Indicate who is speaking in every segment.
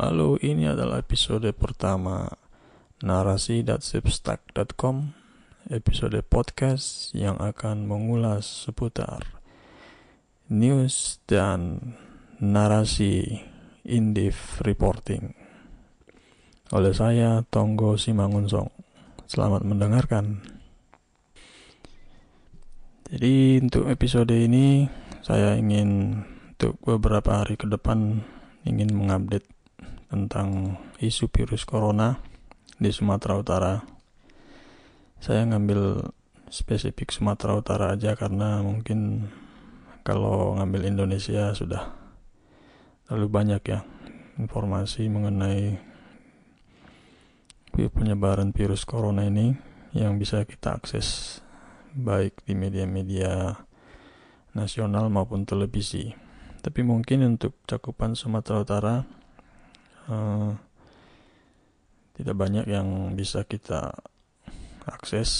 Speaker 1: Halo, ini adalah episode pertama narasi.substack.com Episode podcast yang akan mengulas seputar news dan narasi Indif Reporting. Oleh saya, Tonggo Simangunsong. Selamat mendengarkan. Jadi untuk episode ini saya ingin untuk beberapa hari ke depan ingin mengupdate tentang isu virus corona di Sumatera Utara. Saya ngambil spesifik Sumatera Utara aja karena mungkin kalau ngambil Indonesia sudah terlalu banyak ya informasi mengenai penyebaran virus corona ini yang bisa kita akses baik di media-media nasional maupun televisi tapi mungkin untuk cakupan Sumatera Utara uh, tidak banyak yang bisa kita akses.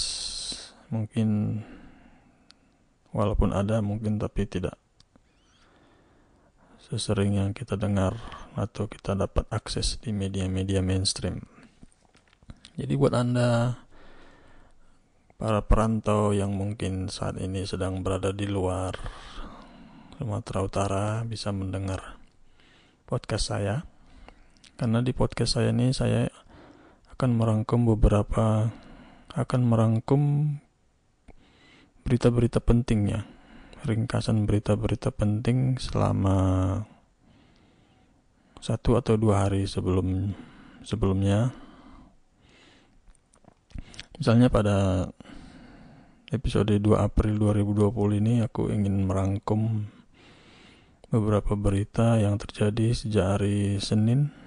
Speaker 1: Mungkin walaupun ada mungkin tapi tidak sesering yang kita dengar atau kita dapat akses di media-media mainstream. Jadi buat anda para perantau yang mungkin saat ini sedang berada di luar Sumatera Utara bisa mendengar podcast saya karena di podcast saya ini saya akan merangkum beberapa akan merangkum berita-berita pentingnya ringkasan berita-berita penting selama satu atau dua hari sebelum sebelumnya. Misalnya pada episode 2 April 2020 ini aku ingin merangkum beberapa berita yang terjadi sejak hari Senin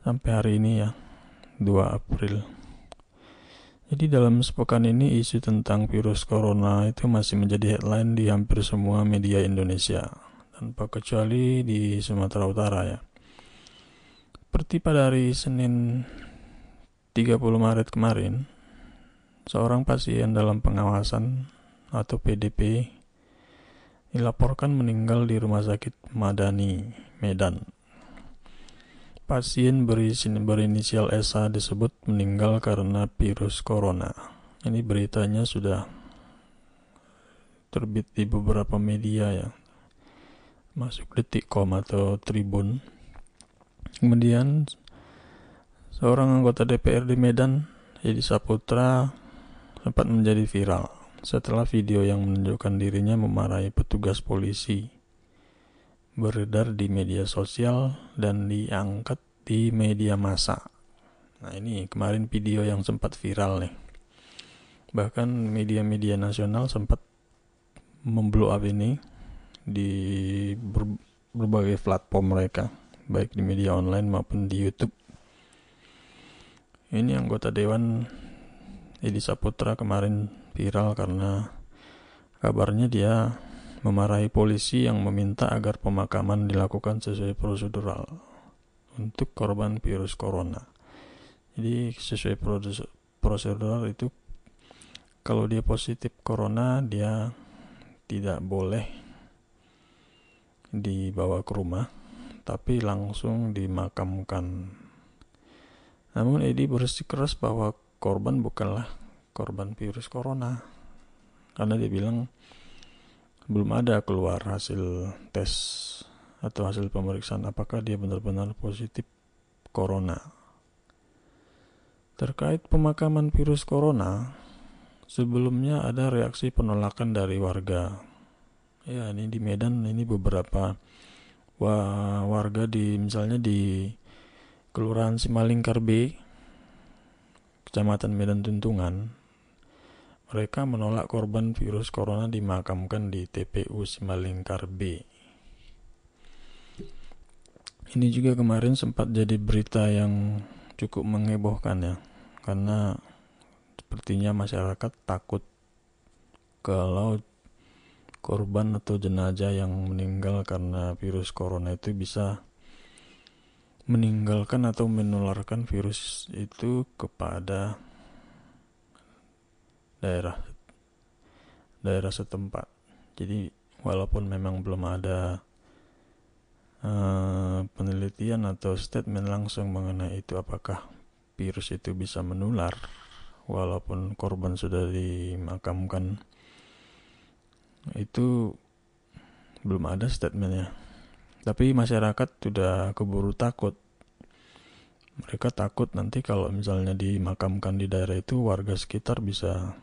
Speaker 1: sampai hari ini ya 2 April jadi dalam sepekan ini isu tentang virus corona itu masih menjadi headline di hampir semua media Indonesia tanpa kecuali di Sumatera Utara ya seperti pada hari Senin 30 Maret kemarin seorang pasien dalam pengawasan atau PDP dilaporkan meninggal di Rumah Sakit Madani, Medan. Pasien berinisial SA disebut meninggal karena virus corona. Ini beritanya sudah terbit di beberapa media ya, masuk detikcom atau tribun. Kemudian seorang anggota DPR di Medan, Edi Saputra, sempat menjadi viral setelah video yang menunjukkan dirinya memarahi petugas polisi beredar di media sosial dan diangkat di media massa. Nah ini kemarin video yang sempat viral nih. Bahkan media-media nasional sempat memblow up ini di ber berbagai platform mereka, baik di media online maupun di YouTube. Ini anggota dewan Edi Saputra kemarin viral karena kabarnya dia memarahi polisi yang meminta agar pemakaman dilakukan sesuai prosedural untuk korban virus corona. Jadi sesuai prosedural itu kalau dia positif corona dia tidak boleh dibawa ke rumah tapi langsung dimakamkan. Namun Edi bersikeras bahwa korban bukanlah korban virus corona karena dia bilang belum ada keluar hasil tes atau hasil pemeriksaan apakah dia benar-benar positif corona. Terkait pemakaman virus corona, sebelumnya ada reaksi penolakan dari warga. Ya, ini di Medan ini beberapa warga di misalnya di Kelurahan Simalingkar B, Kecamatan Medan Tuntungan, mereka menolak korban virus corona dimakamkan di TPU Simalingkar B. Ini juga kemarin sempat jadi berita yang cukup mengebohkan ya, karena sepertinya masyarakat takut kalau korban atau jenazah yang meninggal karena virus corona itu bisa meninggalkan atau menularkan virus itu kepada daerah daerah setempat. Jadi walaupun memang belum ada uh, penelitian atau statement langsung mengenai itu apakah virus itu bisa menular walaupun korban sudah dimakamkan itu belum ada statementnya tapi masyarakat sudah keburu takut mereka takut nanti kalau misalnya dimakamkan di daerah itu warga sekitar bisa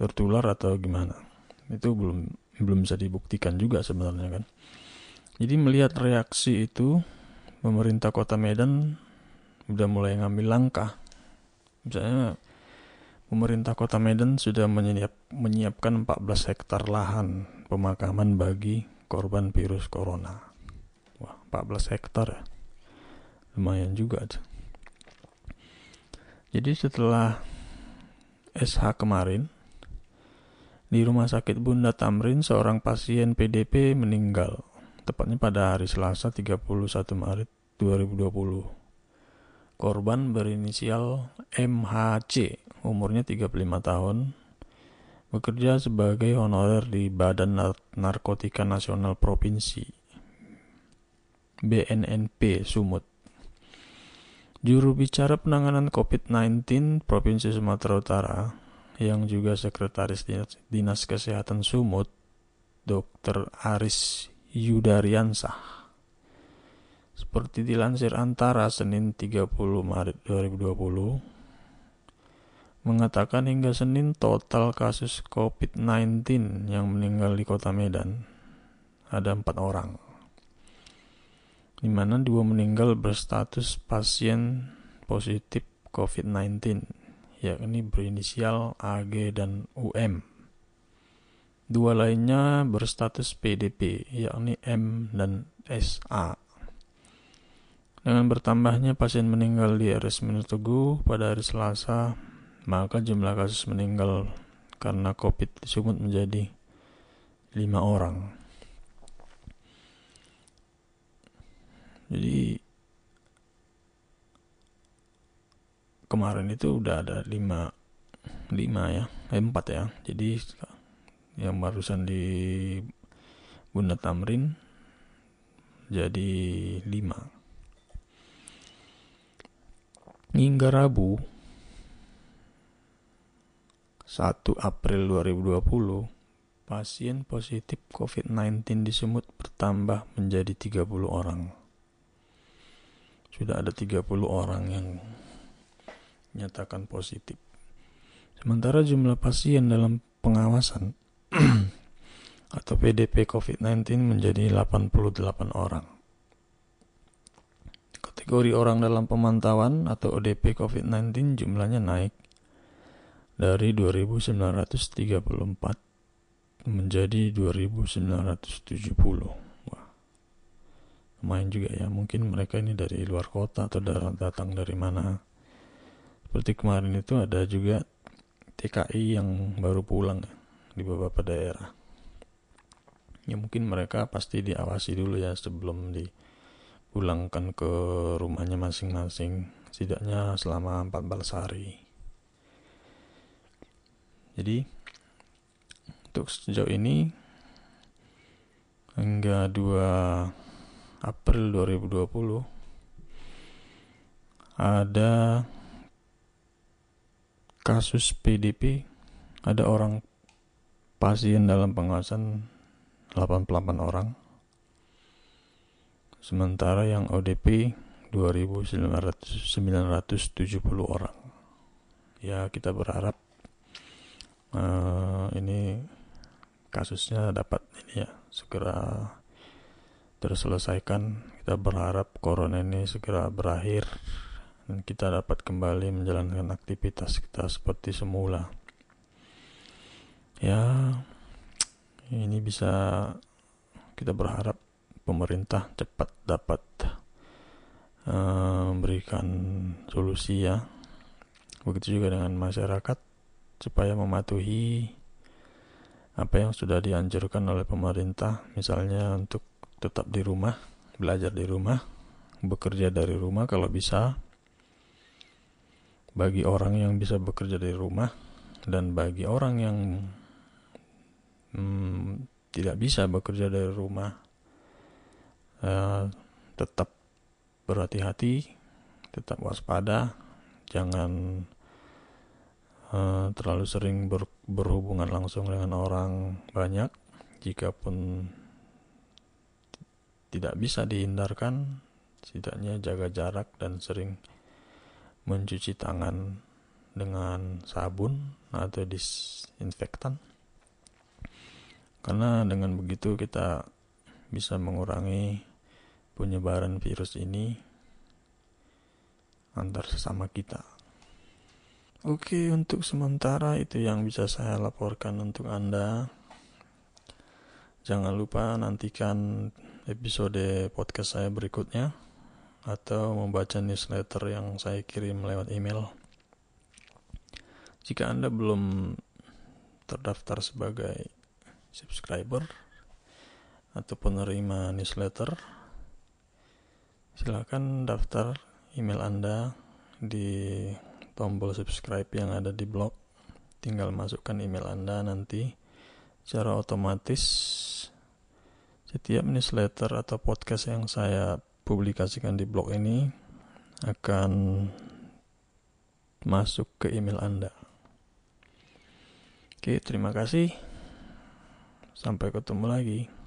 Speaker 1: tertular atau gimana? Itu belum belum bisa dibuktikan juga sebenarnya kan? Jadi melihat reaksi itu pemerintah kota Medan udah mulai ngambil langkah. Misalnya pemerintah kota Medan sudah menyiap, menyiapkan 14 hektar lahan pemakaman bagi korban virus corona. Wah 14 hektar ya? Lumayan juga tuh. Jadi setelah SH kemarin di rumah sakit Bunda Tamrin seorang pasien PDP meninggal tepatnya pada hari Selasa 31 Maret 2020. Korban berinisial MHC, umurnya 35 tahun, bekerja sebagai honorer di Badan Narkotika Nasional Provinsi BNNP Sumut. Juru bicara penanganan COVID-19 Provinsi Sumatera Utara yang juga Sekretaris Dinas, Dinas Kesehatan Sumut, Dr. Aris Yudariansah. Seperti dilansir antara Senin 30 Maret 2020, mengatakan hingga Senin total kasus COVID-19 yang meninggal di kota Medan ada empat orang di mana dua meninggal berstatus pasien positif COVID-19, yakni berinisial AG dan UM. Dua lainnya berstatus PDP, yakni M dan SA. Dengan bertambahnya pasien meninggal di RS Teguh pada hari Selasa, maka jumlah kasus meninggal karena COVID disebut menjadi lima orang. jadi kemarin itu udah ada lima lima ya eh, empat ya. Jadi yang barusan di Bunda Tamrin jadi lima. Hingga Rabu 1 April 2020 pasien positif COVID-19 di Sumut bertambah menjadi 30 orang. Sudah ada 30 orang yang nyatakan positif. Sementara jumlah pasien dalam pengawasan atau PDP COVID-19 menjadi 88 orang. Kategori orang dalam pemantauan atau ODP COVID-19 jumlahnya naik dari 2934 menjadi 2970 lumayan juga ya mungkin mereka ini dari luar kota atau datang dari mana seperti kemarin itu ada juga TKI yang baru pulang di beberapa daerah. Ya mungkin mereka pasti diawasi dulu ya sebelum dipulangkan ke rumahnya masing-masing. Setidaknya selama 14 hari. Jadi untuk sejauh ini hingga dua April 2020 ada kasus PDP ada orang pasien dalam pengawasan 88 orang. Sementara yang ODP 2970 orang. Ya kita berharap uh, ini kasusnya dapat ini ya segera terselesaikan. Kita berharap corona ini segera berakhir dan kita dapat kembali menjalankan aktivitas kita seperti semula. Ya, ini bisa kita berharap pemerintah cepat dapat uh, memberikan solusi ya. Begitu juga dengan masyarakat supaya mematuhi apa yang sudah dianjurkan oleh pemerintah, misalnya untuk tetap di rumah, belajar di rumah, bekerja dari rumah kalau bisa. Bagi orang yang bisa bekerja dari rumah dan bagi orang yang hmm, tidak bisa bekerja dari rumah, uh, tetap berhati-hati tetap waspada jangan uh, terlalu sering ber, berhubungan langsung dengan orang banyak. Jikapun tidak bisa dihindarkan setidaknya jaga jarak dan sering mencuci tangan dengan sabun atau disinfektan karena dengan begitu kita bisa mengurangi penyebaran virus ini antar sesama kita. Oke, untuk sementara itu yang bisa saya laporkan untuk Anda. Jangan lupa nantikan episode podcast saya berikutnya atau membaca newsletter yang saya kirim lewat email. Jika Anda belum terdaftar sebagai subscriber atau penerima newsletter, silakan daftar email Anda di tombol subscribe yang ada di blog. Tinggal masukkan email Anda nanti secara otomatis setiap newsletter atau podcast yang saya publikasikan di blog ini akan masuk ke email Anda. Oke, terima kasih. Sampai ketemu lagi.